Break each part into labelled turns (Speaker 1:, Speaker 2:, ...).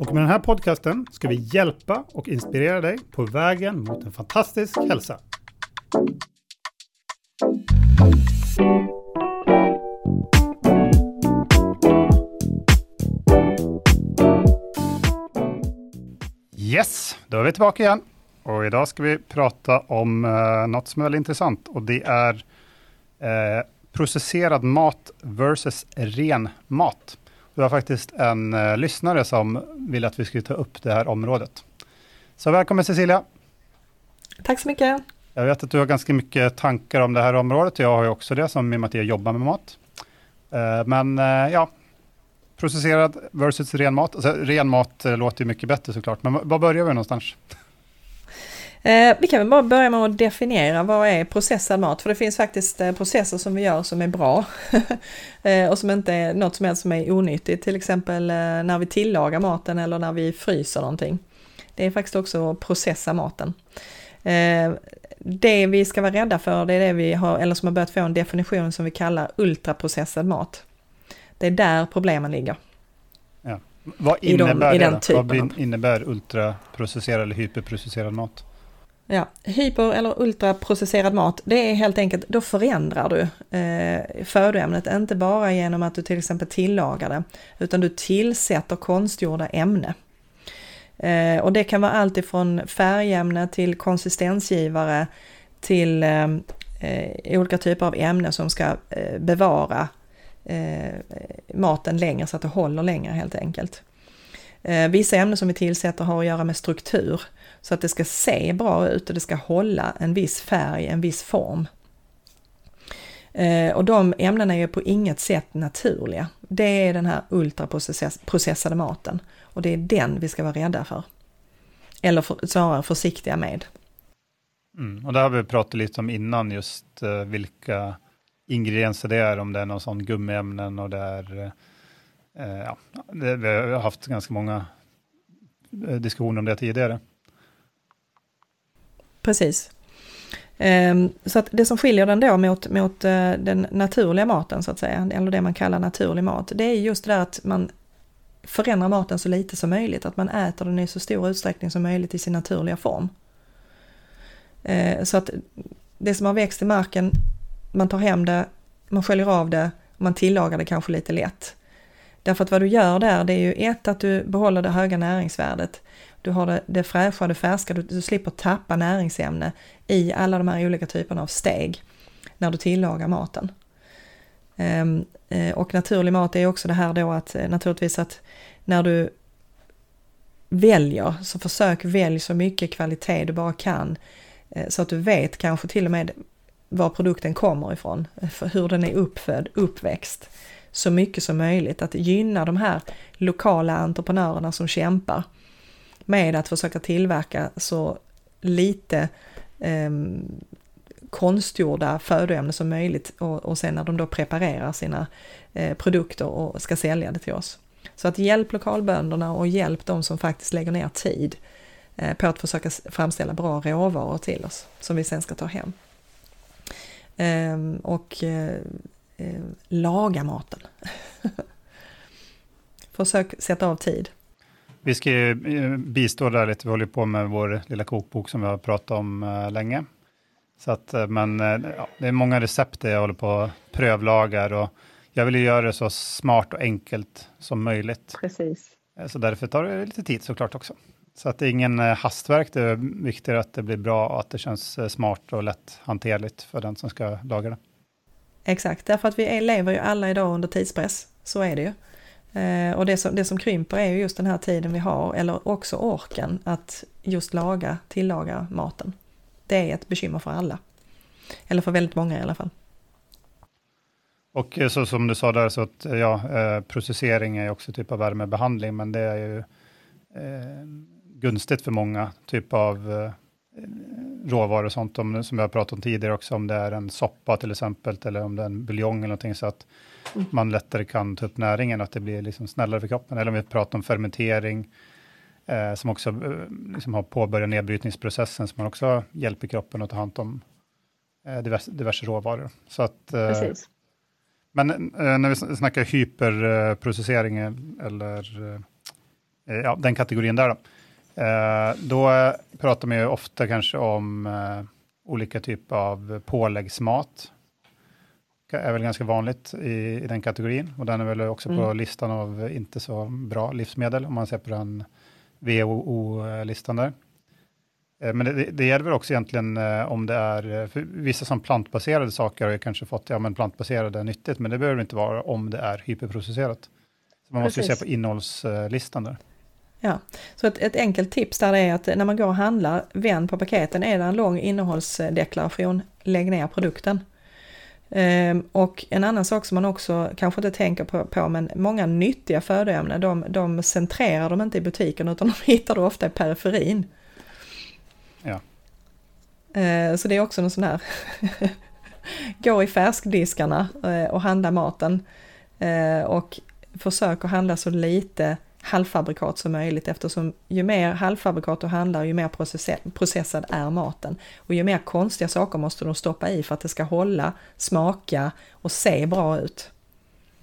Speaker 1: Och med den här podcasten ska vi hjälpa och inspirera dig på vägen mot en fantastisk hälsa. Yes, då är vi tillbaka igen. Och idag ska vi prata om eh, något som är väldigt intressant och det är eh, processerad mat versus ren mat. Vi har faktiskt en eh, lyssnare som vill att vi ska ta upp det här området. Så välkommen Cecilia!
Speaker 2: Tack så mycket!
Speaker 1: Jag vet att du har ganska mycket tankar om det här området. Jag har ju också det, som i och med att jag jobbar med mat. Eh, men eh, ja, processerad versus ren mat. Alltså, ren mat eh, låter ju mycket bättre såklart, men var börjar vi någonstans?
Speaker 2: Eh, vi kan väl bara börja med att definiera vad är processad mat, för det finns faktiskt eh, processer som vi gör som är bra eh, och som inte är något som helst som är onyttigt, till exempel eh, när vi tillagar maten eller när vi fryser någonting. Det är faktiskt också att processa maten. Eh, det vi ska vara rädda för, det är det vi har, eller som har börjat få en definition som vi kallar ultraprocessad mat. Det är där problemen ligger.
Speaker 1: Ja. Vad innebär
Speaker 2: I de, i
Speaker 1: det? Vad innebär ultraprocesserad eller hyperprocesserad mat?
Speaker 2: Ja, hyper eller ultraprocesserad mat, det är helt enkelt, då förändrar du eh, födoämnet, inte bara genom att du till exempel tillagar det, utan du tillsätter konstgjorda ämne. Eh, och det kan vara allt ifrån färgämne till konsistensgivare till eh, eh olika typer av ämnen som ska eh, bevara eh, maten längre så att det håller längre helt enkelt. Eh, vissa ämnen som vi tillsätter har att göra med struktur så att det ska se bra ut och det ska hålla en viss färg, en viss form. Eh, och de ämnena är ju på inget sätt naturliga. Det är den här ultraprocessade maten och det är den vi ska vara rädda för. Eller för, snarare försiktiga med.
Speaker 1: Mm, och det har vi pratat lite om innan, just eh, vilka ingredienser det är, om det är någon sån gummiämnen och det är, Eh, ja, det, vi har haft ganska många eh, diskussioner om det tidigare.
Speaker 2: Precis. Ehm, så att det som skiljer den då mot, mot eh, den naturliga maten så att säga, eller det man kallar naturlig mat, det är just det där att man förändrar maten så lite som möjligt, att man äter den i så stor utsträckning som möjligt i sin naturliga form. Ehm, så att det som har växt i marken, man tar hem det, man sköljer av det, man tillagar det kanske lite lätt. Därför att vad du gör där, det är ju ett att du behåller det höga näringsvärdet du har det, det fräscha, det färska, du, du slipper tappa näringsämne i alla de här olika typerna av steg när du tillagar maten. Um, och naturlig mat är också det här då att eh, naturligtvis att när du väljer så försök välj så mycket kvalitet du bara kan eh, så att du vet kanske till och med var produkten kommer ifrån, för hur den är uppfödd, uppväxt. Så mycket som möjligt, att gynna de här lokala entreprenörerna som kämpar med att försöka tillverka så lite eh, konstgjorda födoämnen som möjligt och, och sen när de då preparerar sina eh, produkter och ska sälja det till oss. Så att hjälp lokalbönderna och hjälp de som faktiskt lägger ner tid eh, på att försöka framställa bra råvaror till oss som vi sen ska ta hem. Ehm, och eh, eh, eh, laga maten. Försök sätta av tid.
Speaker 1: Vi ska ju eh, bistå där lite, vi håller på med vår lilla kokbok som vi har pratat om uh, länge. Så att, uh, men ja, det är många recept jag håller på att prövlagar och jag vill ju göra det så smart och enkelt som möjligt.
Speaker 2: Precis.
Speaker 1: Så därför tar det lite tid såklart också. Så att det är ingen hastverk, det är viktigare att det blir bra och att det känns smart och lätt hanterligt för den som ska laga det.
Speaker 2: Exakt, därför att vi lever ju alla idag under tidspress, så är det ju. Eh, och det som, det som krymper är ju just den här tiden vi har, eller också orken att just laga, tillaga maten. Det är ett bekymmer för alla. Eller för väldigt många i alla fall.
Speaker 1: Och eh, så som du sa där, så att eh, ja, eh, processering är också typ av värmebehandling, men det är ju eh, gunstigt för många typ av eh, råvaror och sånt, om, som vi har pratat om tidigare också, om det är en soppa till exempel, eller om det är en buljong eller någonting, så att mm. man lättare kan ta upp näringen, att det blir liksom snällare för kroppen. Eller om vi pratar om fermentering, eh, som också eh, liksom har påbörjat nedbrytningsprocessen, som man också hjälper kroppen att ta hand om eh, diverse, diverse råvaror. Så att, eh, men eh, när vi snackar hyperprocessering, eller eh, ja, den kategorin där, då, då pratar man ju ofta kanske om olika typer av påläggsmat är väl ganska vanligt i, i den kategorin och den är väl också mm. på listan av inte så bra livsmedel om man ser på den WHO-listan där. Eh, men det, det gäller väl också egentligen eh, om det är, för vissa som plantbaserade saker har ju kanske fått, ja men plantbaserade är nyttigt, men det behöver inte vara om det är hyperprocesserat. Så man Precis. måste ju se på innehållslistan där.
Speaker 2: Ja, så ett, ett enkelt tips där är att när man går och handlar, vänd på paketen, är det en lång innehållsdeklaration, lägg ner produkten. Ehm, och en annan sak som man också kanske inte tänker på, på men många nyttiga födoämnen, de, de centrerar de inte i butiken utan de hittar du ofta i periferin.
Speaker 1: Ja.
Speaker 2: Ehm, så det är också en sån här, gå i färskdiskarna eh, och handla maten. Ehm, och försök att handla så lite halvfabrikat som möjligt eftersom ju mer halvfabrikat du handlar ju mer processad är maten. Och ju mer konstiga saker måste du stoppa i för att det ska hålla, smaka och se bra ut.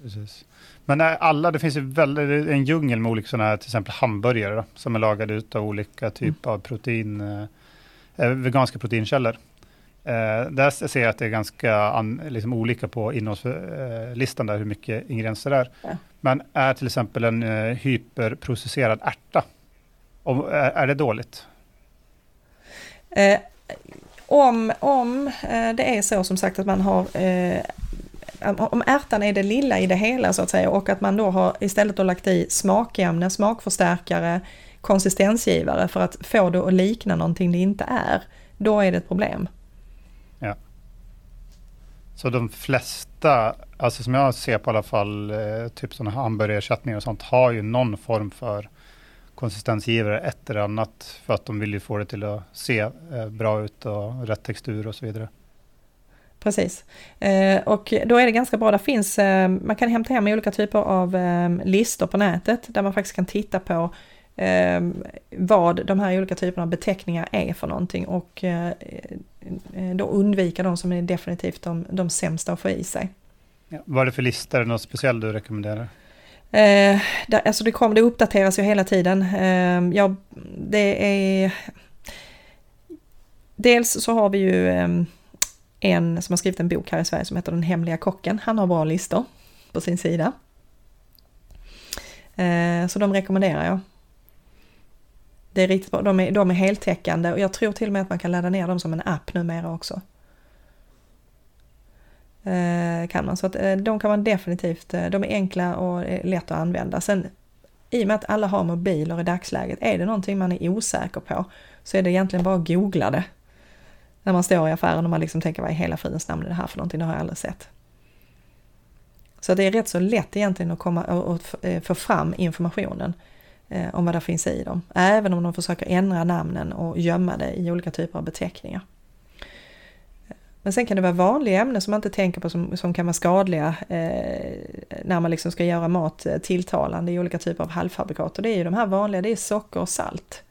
Speaker 1: Precis. Men alla, det finns väldigt, en djungel med olika sådana här, till exempel hamburgare då, som är lagade ut av olika typer mm. av protein, eh, veganska proteinkällor. Eh, där ser jag att det är ganska an, liksom olika på innehållslistan, där hur mycket ingredienser det är. Ja. Men är till exempel en eh, hyperprocesserad ärta, om, är, det dåligt?
Speaker 2: Eh, om, om eh, det är så som sagt att man har eh, om ärtan är det lilla i det hela så att säga och att man då har istället då lagt i smakämne, smakförstärkare, konsistensgivare för att få det att likna någonting det inte är, då är det ett problem.
Speaker 1: Ja. Så de flesta, alltså som jag ser på i alla fall, eh, typ sådana hamburgerersättningar och sånt, har ju någon form för konsistensgivare, ett eller annat, för att de vill ju få det till att se eh, bra ut och rätt textur och så vidare.
Speaker 2: Precis. Eh, och då är det ganska bra, det finns, man kan hämta hem olika typer av listor på nätet där man faktiskt kan titta på eh, vad de här olika typerna av beteckningar är för någonting och eh, eh, då undvika de som är definitivt de, de sämsta att få i sig.
Speaker 1: Ja, vad är det för listor, något speciellt du rekommenderar?
Speaker 2: Eh, där, alltså det, kom, det uppdateras ju hela tiden. Eh, ja, det är... Dels så har vi ju eh, en som har skrivit en bok här i Sverige som heter Den hemliga kocken. Han har bra listor på sin sida. Eh, så de rekommenderar jag. Det är riktigt bra. De är, de är heltäckande och jag tror till och med att man kan ladda ner dem som en app numera också. Eh, kan man. Så att eh, de kan man definitivt, eh, de är enkla och eh, lätt att använda. Sen i och med att alla har mobiler i dagsläget, är det någonting man är osäker på så är det egentligen bara att googla det. När man står i affären och man liksom tänker vad i hela fridens namn är det här för någonting, det har jag aldrig sett. Så det är rätt så lätt egentligen att komma och eh, få fram informationen Eh, om vad det finns i dem. Även om de försöker ändra namnen och gömma det i olika typer av beteckningar. Eh, men sen kan det vara vanliga ämnen som man inte tänker på som, som kan vara skadliga eh, när man liksom ska göra mat eh, tilltalande i olika typer av halvfabrikat. Och det är ju de här vanliga, det är socker och salt.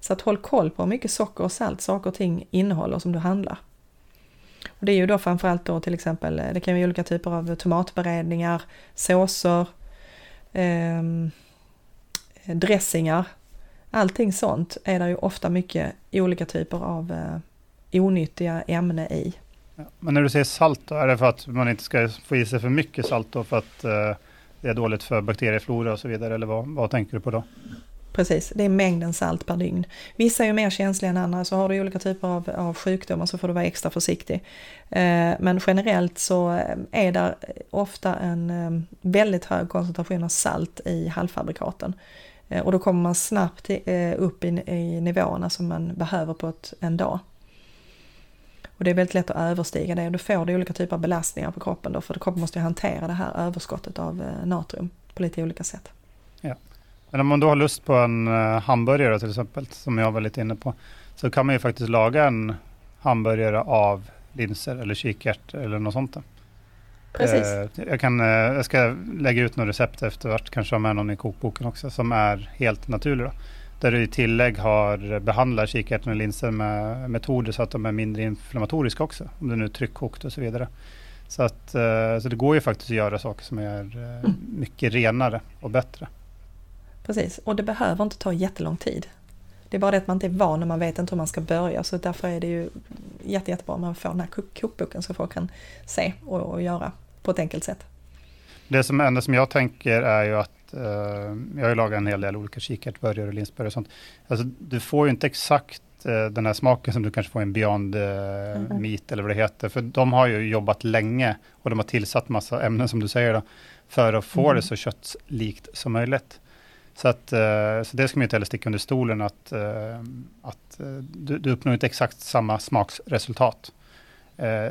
Speaker 2: Så att håll koll på hur mycket socker och salt saker och ting innehåller som du handlar. Och det är ju då framförallt då till exempel, det kan vara olika typer av tomatberedningar, såser, eh, dressingar, allting sånt är det ju ofta mycket olika typer av eh, onyttiga ämnen i.
Speaker 1: Men när du säger salt då, är det för att man inte ska få i sig för mycket salt då för att eh, det är dåligt för bakterieflora och så vidare, eller vad, vad tänker du på då?
Speaker 2: Precis, det är mängden salt per dygn. Vissa är ju mer känsliga än andra, så har du olika typer av, av sjukdomar så får du vara extra försiktig. Eh, men generellt så är det ofta en eh, väldigt hög koncentration av salt i halvfabrikaten. Eh, och då kommer man snabbt eh, upp i, i nivåerna som man behöver på ett, en dag. Och det är väldigt lätt att överstiga det och då får du olika typer av belastningar på kroppen då för kroppen måste hantera det här överskottet av eh, natrium på lite olika sätt.
Speaker 1: Ja. Men om man då har lust på en hamburgare till exempel, som jag var lite inne på, så kan man ju faktiskt laga en hamburgare av linser eller kikärtor eller något sånt.
Speaker 2: Precis.
Speaker 1: Uh, jag, kan, uh, jag ska lägga ut några recept eftervart, kanske ha med någon i kokboken också, som är helt naturliga. Där du i tillägg har behandlat kikärtor och linser med metoder så att de är mindre inflammatoriska också. Om det nu är tryckkokt och så vidare. Så, att, så det går ju faktiskt att göra saker som är mm. mycket renare och bättre.
Speaker 2: Precis, och det behöver inte ta jättelång tid. Det är bara det att man inte är van och man vet inte hur man ska börja så därför är det ju jätte, jättebra om man får den här kokboken så folk kan se och, och göra på ett enkelt sätt.
Speaker 1: Det som, enda som jag tänker är ju att eh, jag har ju lagat en hel del olika kikärtsburgare och linsburgare och sånt. Alltså, du får ju inte exakt eh, den här smaken som du kanske får i en Beyond eh, mm. Meat eller vad det heter. För de har ju jobbat länge och de har tillsatt massa ämnen som du säger då, för att få mm. det så köttslikt som möjligt. Så, att, eh, så det ska man inte heller sticka under stolen att, eh, att eh, du, du uppnår inte exakt samma smaksresultat.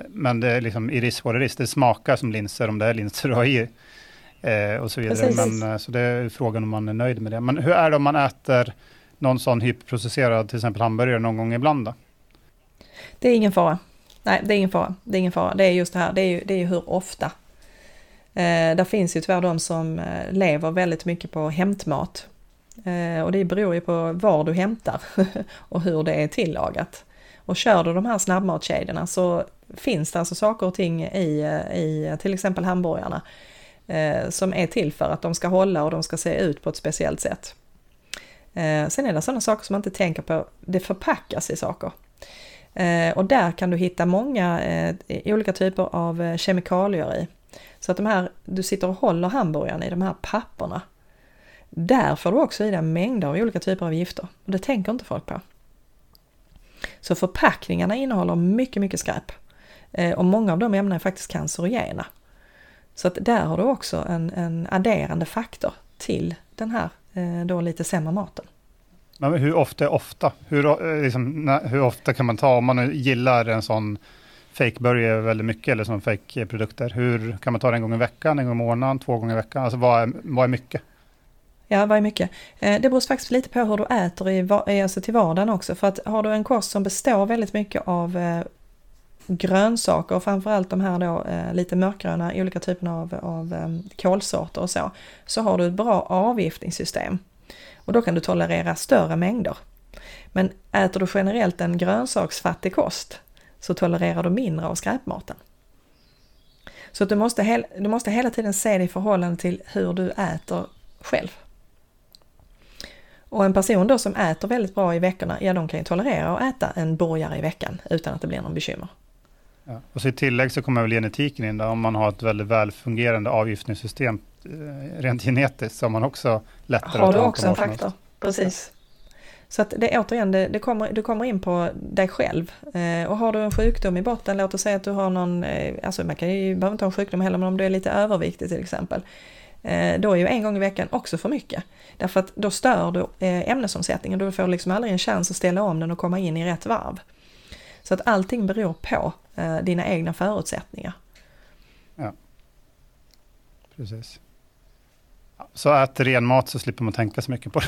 Speaker 1: Men det är liksom i risk vad det är, det smakar som linser om det är linser du har i. Och så vidare. Men, så det är frågan om man är nöjd med det. Men hur är det om man äter någon sån hyperprocesserad, till exempel hamburgare, någon gång ibland då?
Speaker 2: Det är ingen fara. Nej, det är ingen fara. Det är ingen fara. Det är just det här, det är ju, det är hur ofta Eh, där finns ju tyvärr de som eh, lever väldigt mycket på hämtmat. Eh, och det beror ju på var du hämtar och hur det är tillagat. Och kör du de här snabbmatskedjorna så finns det alltså saker och ting i, eh, i eh, till exempel hamburgarna eh, som är till för att de ska hålla och de ska se ut på ett speciellt sätt. Eh, sen är det sådana saker som man inte tänker på, det förpackas i saker. Eh, och där kan du hitta många eh, olika typer av kemikalier i. Så att de här, du sitter och håller hamburgaren i de här papperna. Där får du också i dig mängder av olika typer av gifter och det tänker inte folk på. Så förpackningarna innehåller mycket, mycket skräp. Eh, och många av de ämnena är faktiskt cancerogena. Så att där har du också en, en adderande faktor till den här eh, då lite sämre maten.
Speaker 1: Men hur ofta är ofta? Hur, eh, liksom, hur ofta kan man ta, om man gillar en sån fake-burgare väldigt mycket eller som fake-produkter. Hur kan man ta det en gång i veckan, en gång i månaden, två gånger i veckan? Alltså vad är, vad är mycket?
Speaker 2: Ja, vad är mycket? Eh, det beror faktiskt lite på hur du äter i, alltså till vardagen också. För att har du en kost som består väldigt mycket av eh, grönsaker och framförallt de här då eh, lite mörkgröna olika typerna av, av ehm, kolsorter och så, så har du ett bra avgiftningssystem. Och då kan du tolerera större mängder. Men äter du generellt en grönsaksfattig kost så tolererar du mindre av skräpmaten. Så du, måste du måste hela tiden se det i förhållande till hur du äter själv. Och en person då som äter väldigt bra i veckorna, ja de kan ju tolerera att äta en burgare i veckan utan att det blir någon bekymmer.
Speaker 1: Ja. Och så i tillägg så kommer väl genetiken in där, om man har ett väldigt välfungerande avgiftningssystem eh, rent genetiskt så har man också lättare
Speaker 2: har att Har du också en faktor, precis. Så att det återigen, det, det kommer, du kommer in på dig själv. Eh, och har du en sjukdom i botten, låt oss säga att du har någon, eh, alltså man kan ju, behöver inte ha en sjukdom heller, men om du är lite överviktig till exempel. Eh, då är ju en gång i veckan också för mycket. Därför att då stör du eh, ämnesomsättningen, du får liksom aldrig en chans att ställa om den och komma in i rätt varv. Så att allting beror på eh, dina egna förutsättningar.
Speaker 1: Ja, precis. Så ät ren mat så slipper man tänka så mycket på det.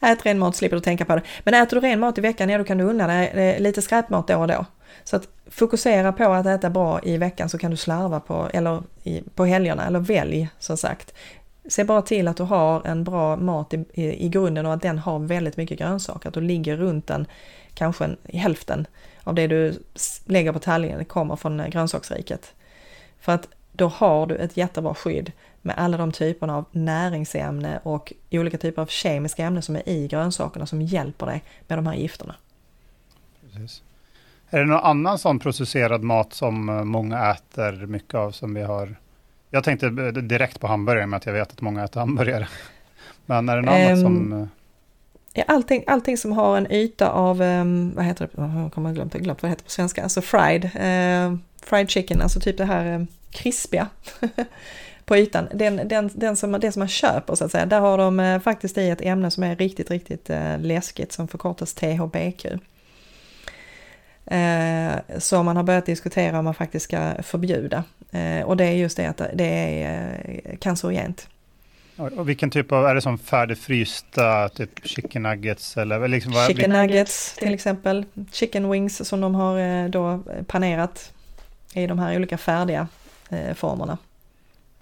Speaker 2: Ät ren mat, slipper du tänka på det. Men äter du ren mat i veckan, ja då kan du unna dig eh, lite skräpmat då och då. Så att fokusera på att äta bra i veckan så kan du slarva på, eller i, på helgerna, eller välj som sagt. Se bara till att du har en bra mat i, i, i grunden och att den har väldigt mycket grönsaker, att du ligger runt den, kanske en, hälften av det du lägger på tallriken kommer från eh, grönsaksriket. För att då har du ett jättebra skydd med alla de typerna av näringsämne och olika typer av kemiska ämnen som är i grönsakerna som hjälper dig med de här gifterna.
Speaker 1: Precis. Är det någon annan sån processerad mat som eh, många äter mycket av som vi har? Jag tänkte direkt på hamburgare med att jag vet att många äter hamburgare. Men är det något um, annat som... Ehm,
Speaker 2: ja, allting, allting som har en yta av, um, vad heter det, jag kommer glömt, glömt vad det heter på svenska, alltså fried, uh, fried chicken, alltså typ det här uh, krispiga. på ytan. Den, den, den som, det som man köper så att säga, där har de eh, faktiskt i ett ämne som är riktigt, riktigt eh, läskigt som förkortas THBQ. Eh, som man har börjat diskutera om man faktiskt ska förbjuda. och det är just det att det är cancerogent.
Speaker 1: Och vilken typ av, är det som färdigfrysta, typ chicken nuggets eller liksom vad
Speaker 2: Chicken nuggets till exempel, chicken wings som de har eh, då panerat i de här olika färdiga eh, formerna.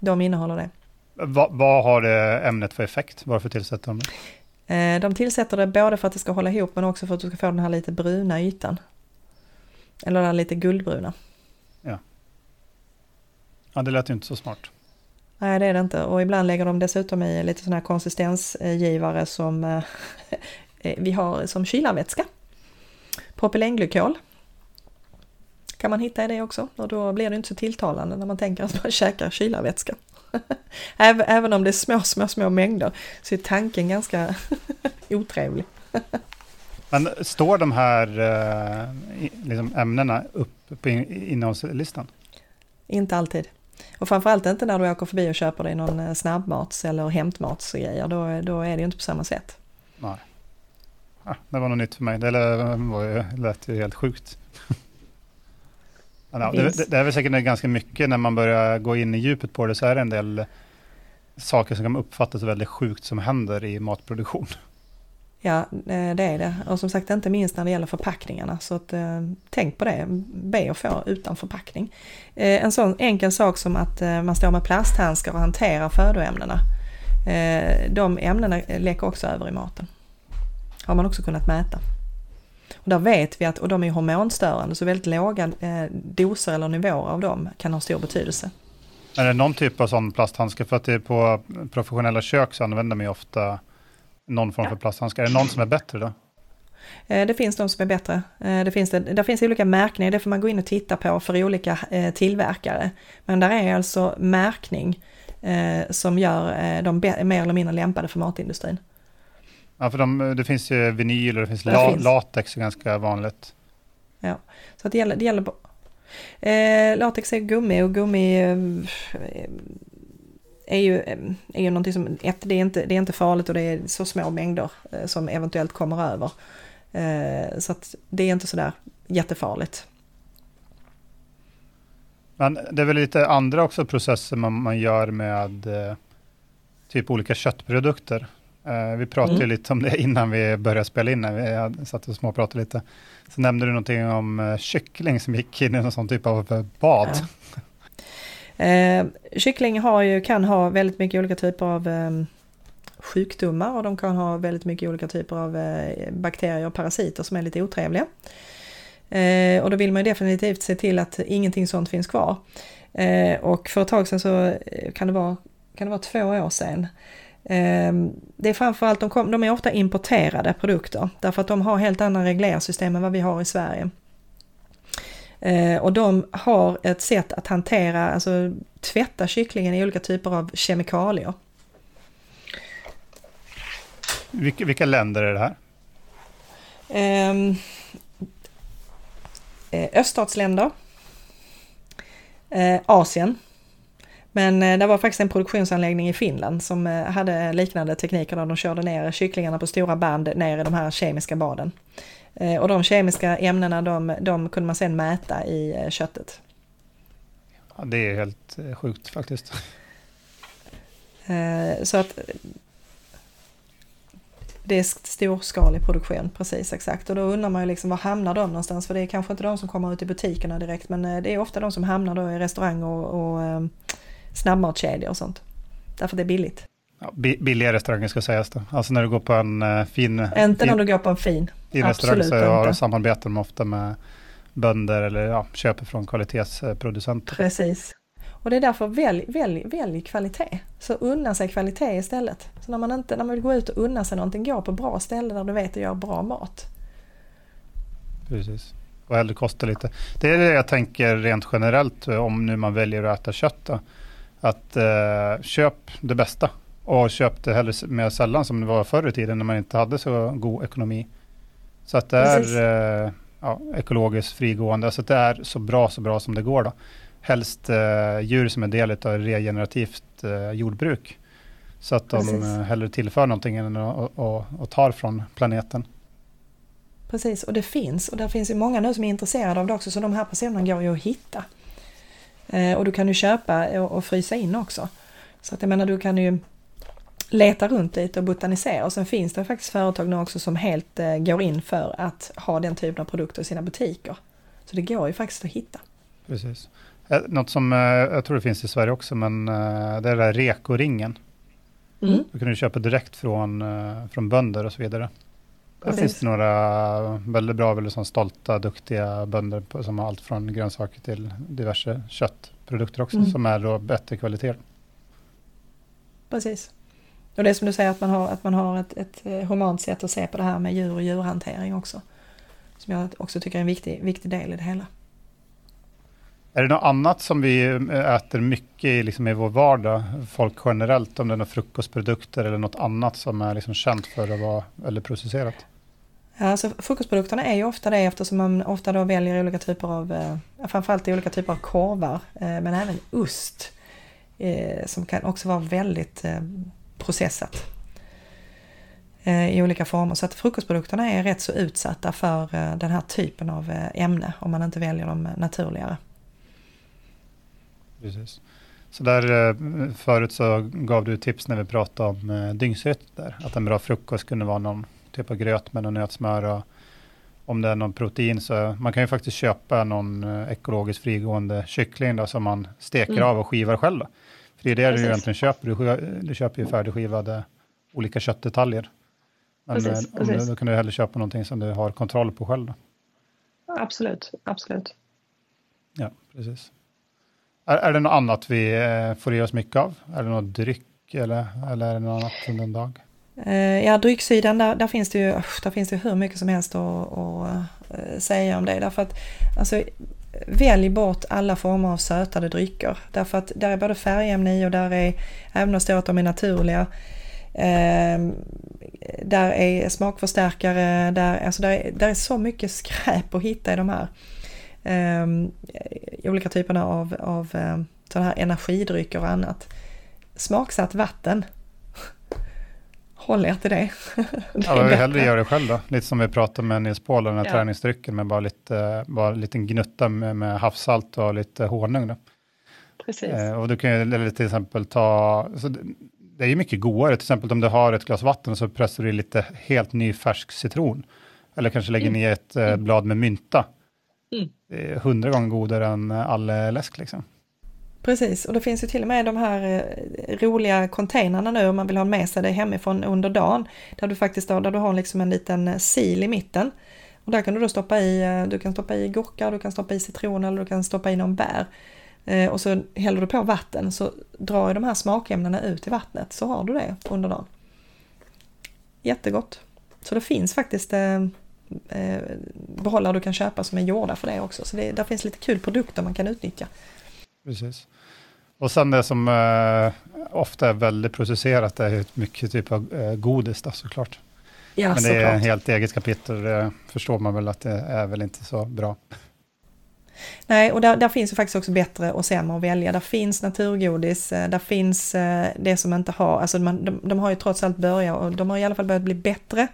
Speaker 2: De innehåller det.
Speaker 1: Vad, vad har det ämnet för effekt? Varför tillsätter de det?
Speaker 2: Eh, de tillsätter det både för att det ska hålla ihop men också för att du ska få den här lite bruna ytan. Eller den lite guldbruna.
Speaker 1: Ja. Ja, det lät ju inte så smart.
Speaker 2: Nej, det är det inte. Och ibland lägger de dessutom i lite sådana här konsistensgivare som eh, vi har som kylarvätska. Propylenglykol kan man hitta i det också och då blir det inte så tilltalande när man tänker att man käkar kylarvätska. Även om det är små, små, små mängder så är tanken ganska otrevlig.
Speaker 1: Men står de här eh, liksom ämnena upp på innehållslistan?
Speaker 2: Inte alltid. Och framförallt inte när du åker förbi och köper dig någon eh, snabbmats eller hämtmatsgrejer. Då, då är det ju inte på samma sätt.
Speaker 1: Nej. Ja, det var något nytt för mig. Det lät ju helt sjukt. Ja, det, det, det, är väl säkert ganska mycket när man börjar gå in i djupet på det så är det en del saker som kan uppfattas väldigt sjukt som händer i matproduktion.
Speaker 2: Ja, eh, det är det. Och som sagt inte minst när det gäller förpackningarna. Så att, eh, tänk på det, be att få utan förpackning. Eh, en sån enkel sak som att eh, man står med plasthandskar och hanterar födoämnena. De ämnena läcker också över i maten. Har man också kunnat mäta. Och där vet vi att, och de är hormonstörande, så väldigt låga eh, doser eller nivåer av dem kan ha stor betydelse.
Speaker 1: Är det någon typ av sån plasthandske? För att det är på professionella kök så använder man ju ofta någon form ja. för plasthandskar. Är det någon som är bättre då?
Speaker 2: Eh, det finns de som är bättre. Eh, det finns, det, där finns olika märkningar, det får man gå in och titta på för olika tillverkare. Men där är alltså märkning som gör dem mer eller mindre lämpade för matindustrin.
Speaker 1: Ja, för de, det finns ju vinyl och det finns, det la, finns. latex är ganska vanligt.
Speaker 2: Ja, så det gäller, det gäller eh, latex är gummi och gummi eh, är ju, eh, är ju någonting som, ett, det är, inte, det är inte farligt och det är så små mängder eh, som eventuellt kommer över. Eh, så att det är inte sådär jättefarligt.
Speaker 1: Men det är väl lite andra också processer man, man gör med eh, typ olika köttprodukter. Uh, vi pratade mm. lite om det innan vi började spela in, när vi satt och småpratade lite. Så nämnde du någonting om uh, kyckling som gick in i någon sån typ av bad.
Speaker 2: Ja. Eh, kyckling har ju, kan ha väldigt mycket olika typer av eh, sjukdomar och de kan ha väldigt mycket olika typer av eh, bakterier och parasiter som är lite otrevliga. och då vill man ju definitivt se till att ingenting sånt finns kvar. och för ett tag sedan så kan det vara, kan det vara två år sedan det är framförallt, de, kom, de är ofta importerade produkter därför att de har helt andra reglersystem än vad vi har i Sverige. Ehm, och de har ett sätt att hantera, alltså tvätta kycklingen i olika typer av kemikalier.
Speaker 1: Vilka, vilka länder är det här?
Speaker 2: Um, öststatsländer, uh, Asien, men eh, det var faktiskt en produktionsanläggning i Finland som eh, hade liknande tekniker där de körde ner kycklingarna på stora band ner i de här kemiska baden. Eh, och de kemiska ämnena de, de kunde man sedan mäta i köttet.
Speaker 1: Ja, det är helt sjukt faktiskt.
Speaker 2: Så att det är storskalig produktion, precis exakt. Och då undrar man ju liksom var hamnar de någonstans? För det är kanske inte de som kommer ut i butikerna direkt men det är ofta de som hamnar då i restaurang och, och snabbmatskedjor och sånt. Därför det är billigt.
Speaker 1: Ja, billiga restauranger ska sägas då. Alltså när du går på en uh, fin...
Speaker 2: Inte när du går på en fin.
Speaker 1: I restaurang så har, samarbetar de ofta med bönder eller ja, köper från kvalitetsproducenter.
Speaker 2: Precis. Och det är därför välj, välj, välj kvalitet. Så unna sig kvalitet istället. Så när man, inte, när man vill gå ut och unna sig någonting, gå på bra ställen där du vet att gör bra mat.
Speaker 1: Precis. Och hellre kosta lite. Det är det jag tänker rent generellt om nu man väljer att äta kött. Då att eh, köp det bästa och köp det hellre mer sällan som det var förr i tiden när man inte hade så god ekonomi. Så att det är eh, ja, ekologiskt frigående, så att det är så bra, så bra som det går då. Helst eh, djur som är del av regenerativt eh, jordbruk. Så att de Precis. Eh, hellre tillför någonting än och, och, och tar från planeten.
Speaker 2: Precis, och det finns. Och det finns ju många nu som är intresserade av det också, så de här personerna går ju att hitta. Eh, och du kan ju köpa och, frysa in också. Så att jag menar, du kan ju leta runt lite och botanisera. Och sen finns det faktiskt företag nu också som helt eh, går in för att ha den typen av produkter i sina butiker. Så det går ju faktiskt att hitta.
Speaker 1: Precis. Eh, något som jag tror det finns i Sverige också, men det är den där rekoringen.
Speaker 2: Mm.
Speaker 1: Då kan du köpa direkt från, från bönder och så vidare. Där finns det några väldigt bra, väldigt stolta, duktiga bönder som har allt från grönsaker till diverse köttprodukter också,
Speaker 2: Mm.
Speaker 1: som är då bättre kvalitet.
Speaker 2: Precis. Och det är som du säger att man har, att man har ett, ett eh, humant sätt att se på det här med djur och djurhantering också. Som jag också tycker är en viktig, viktig del i det hela.
Speaker 1: Är det något annat som vi eh, äter mycket i, liksom i vår vardag, folk generellt, om det är några frukostprodukter eller något annat som är liksom känt för att vara väldigt processerat?
Speaker 2: Ja, alltså frukostprodukterna är ju ofta det eftersom man ofta då väljer olika typer av, eh, framförallt olika typer av korvar, eh, men även ost eh, som kan också vara väldigt processat i olika former. Så att frukostprodukterna är rätt så utsatta för den här typen av ämne om man inte väljer dem naturligare.
Speaker 1: Precis. Så där förut så gav du tips när vi pratade om eh, där, att en bra frukost kunde vara någon typ av gröt med någon nötsmör om det är någon protein så man kan ju faktiskt köpa någon eh, ekologiskt frigående kyckling då, som man steker
Speaker 2: Mm.
Speaker 1: av och skivar själv. Då. För det är det du
Speaker 2: Precis.
Speaker 1: egentligen köper, du, du köper ju färdigskivade olika köttdetaljer. Men
Speaker 2: Precis,
Speaker 1: eh, om du,
Speaker 2: precis.
Speaker 1: då kan du hellre köpa någonting som du har kontroll på själv. Då.
Speaker 2: Absolut, absolut.
Speaker 1: Ja, precis. Är, är det något annat vi eh, får i oss mycket av? Är det något dryck eller, eller är det något annat under en dag?
Speaker 2: Eh, ja, drycksidan, där, där, finns det ju, där finns det ju hur mycket som helst att, att eh, säga om det. Därför att, alltså, välj bort alla former av sötade drycker. Därför att där är både färgämne i och där är, även om det står att de är naturliga, eh, där är smakförstärkare, där, alltså där, är, där är så mycket skräp att hitta i de här ehm, eh, olika typerna av, av eh, sådana här energidrycker och annat. Smaksatt vatten. Håll er till det. det
Speaker 1: Ja, jag vill hellre göra det själv då. Lite som vi pratade med Nils Paul, den här
Speaker 2: Ja.
Speaker 1: träningsdrycken med bara lite, bara en liten gnutta med, med havssalt och lite honung. Då.
Speaker 2: Precis.
Speaker 1: Eh, och du kan ju till exempel ta, det, är ju mycket godare, till exempel om du har ett glas vatten så pressar du i lite helt ny färsk citron. Eller kanske lägger
Speaker 2: Mm.
Speaker 1: ner ett eh, blad med mynta.
Speaker 2: Mm.
Speaker 1: Det är hundra gånger godare än eh, all läsk liksom.
Speaker 2: Precis, och det finns ju till och med de här eh, roliga containrarna nu om man vill ha med sig det hemifrån under dagen. Där du faktiskt har, där du har liksom en liten eh, sil i mitten. Och där kan du då stoppa i, eh, du kan stoppa i gurka, du kan stoppa i citron eller du kan stoppa i någon bär. Och så häller du på vatten så drar ju de här smakämnena ut i vattnet så har du det under dagen. Jättegott. Så det finns faktiskt behållare du kan köpa som är gjorda för det också. Så det, där finns lite kul produkter man kan utnyttja.
Speaker 1: Precis. Och sen det som eh, ofta är väldigt processerat är mycket typ av eh, godis då, såklart.
Speaker 2: Ja,
Speaker 1: Men det är
Speaker 2: såklart.
Speaker 1: en helt eget kapitel, det förstår man väl att det är väl inte så bra.
Speaker 2: Nej, och där, där finns ju faktiskt också bättre och sämre att välja. Där finns naturgodis, eh, där finns eh, det som inte har, alltså man, de, de har ju trots allt börjat och de har i alla fall börjat bli bättre.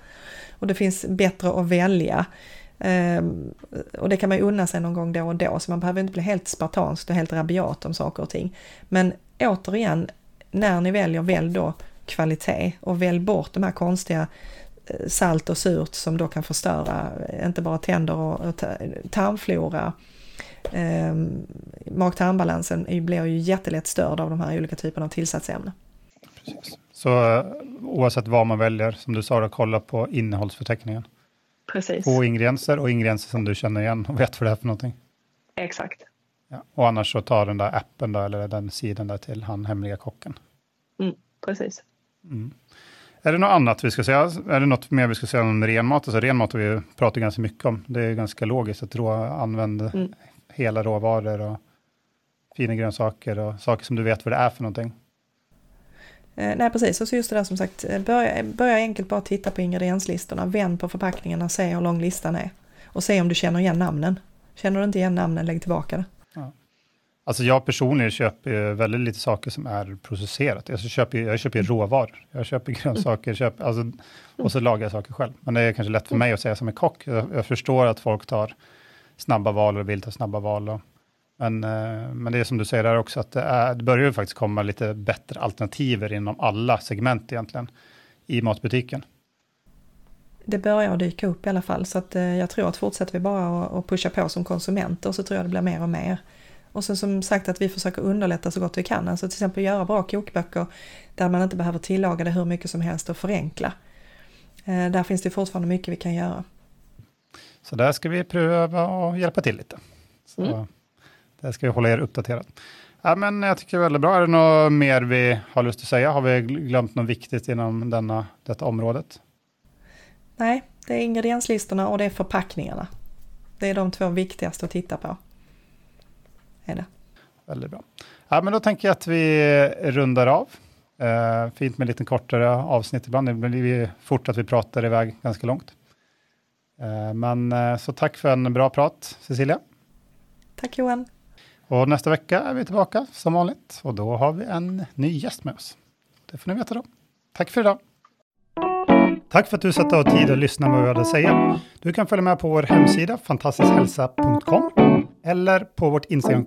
Speaker 2: Och det finns bättre att välja. Ehm, och det kan man ju unna sig någon gång då och då, så man behöver inte bli helt spartansk och helt rabiat om saker och ting. Men återigen, när ni väljer, välj då kvalitet och välj bort de här konstiga eh, salt och surt som då kan förstöra eh, inte bara tänder och, och tarmflora. Ehm, mag-tarmbalansen blir ju jättelätt störd av de här olika typerna av tillsatsämnen.
Speaker 1: Precis. Så eh, oavsett vad man väljer, som du sa, då, kolla på innehållsförteckningen.
Speaker 2: Precis.
Speaker 1: Två ingredienser och ingredienser som du känner igen och vet vad det är för någonting.
Speaker 2: Exakt.
Speaker 1: Ja. Och annars så ta den där appen då, eller den sidan där till han hemliga kocken.
Speaker 2: Precis.
Speaker 1: Mm. Är det något annat vi ska säga? Är det något mer vi ska säga om ren mat? Alltså ren mat har vi pratat ganska mycket om. Det är ganska logiskt att rå, använda
Speaker 2: Mm.
Speaker 1: hela råvaror och fina grönsaker och saker som du vet vad det är för någonting.
Speaker 2: Eh, nej precis, och så just det där som sagt, eh, börja, börja enkelt bara titta på ingredienslistorna, vänd på förpackningarna, se hur lång listan är. Och se om du känner igen namnen. Känner du inte igen namnen, lägg tillbaka det.
Speaker 1: Alltså jag personligen köper väldigt lite saker som är processerat. Jag köper, jag köper ju råvaror. Jag köper grönsaker, köper, alltså, och så lagar jag saker själv. Men det är kanske lätt för mig att säga som en kock. Jag, jag förstår att folk tar snabba val och vill ta snabba val. Och Men, eh, men det är som du säger där också, att det, är, det börjar ju faktiskt komma lite bättre alternativer inom alla segment egentligen i matbutiken.
Speaker 2: Det börjar dyka upp i alla fall, så att eh, jag tror att fortsätter vi bara att pusha på som konsumenter så tror jag det blir mer och mer. Och sen som sagt att vi försöker underlätta så gott vi kan, alltså till exempel göra bra kokböcker där man inte behöver tillaga det hur mycket som helst och förenkla. Eh, där finns det fortfarande mycket vi kan göra.
Speaker 1: Så där ska vi pröva att hjälpa till lite. Så mm. Där ska vi hålla er uppdaterad. Ja, men jag tycker det är väldigt bra. Är det något mer vi har lust att säga? Har vi glömt något viktigt inom denna, detta området?
Speaker 2: Nej, det är ingredienslistorna och det är förpackningarna. Det är de två viktigaste att titta på. Är det.
Speaker 1: Väldigt bra. Ja, men då tänker jag att vi rundar av. Uh, fint med lite kortare avsnitt ibland. Det blir fort att vi pratar iväg ganska långt. Uh, men uh, så tack för en bra prat, Cecilia.
Speaker 2: Tack Johan.
Speaker 1: Och nästa vecka är vi tillbaka som vanligt och då har vi en ny gäst med oss. Det får ni veta då. Tack för idag. Tack för att du satte av tid att lyssna på vad vi hade att säga. Du kan följa med på vår hemsida fantastiskhälsa.com eller på vårt Instagram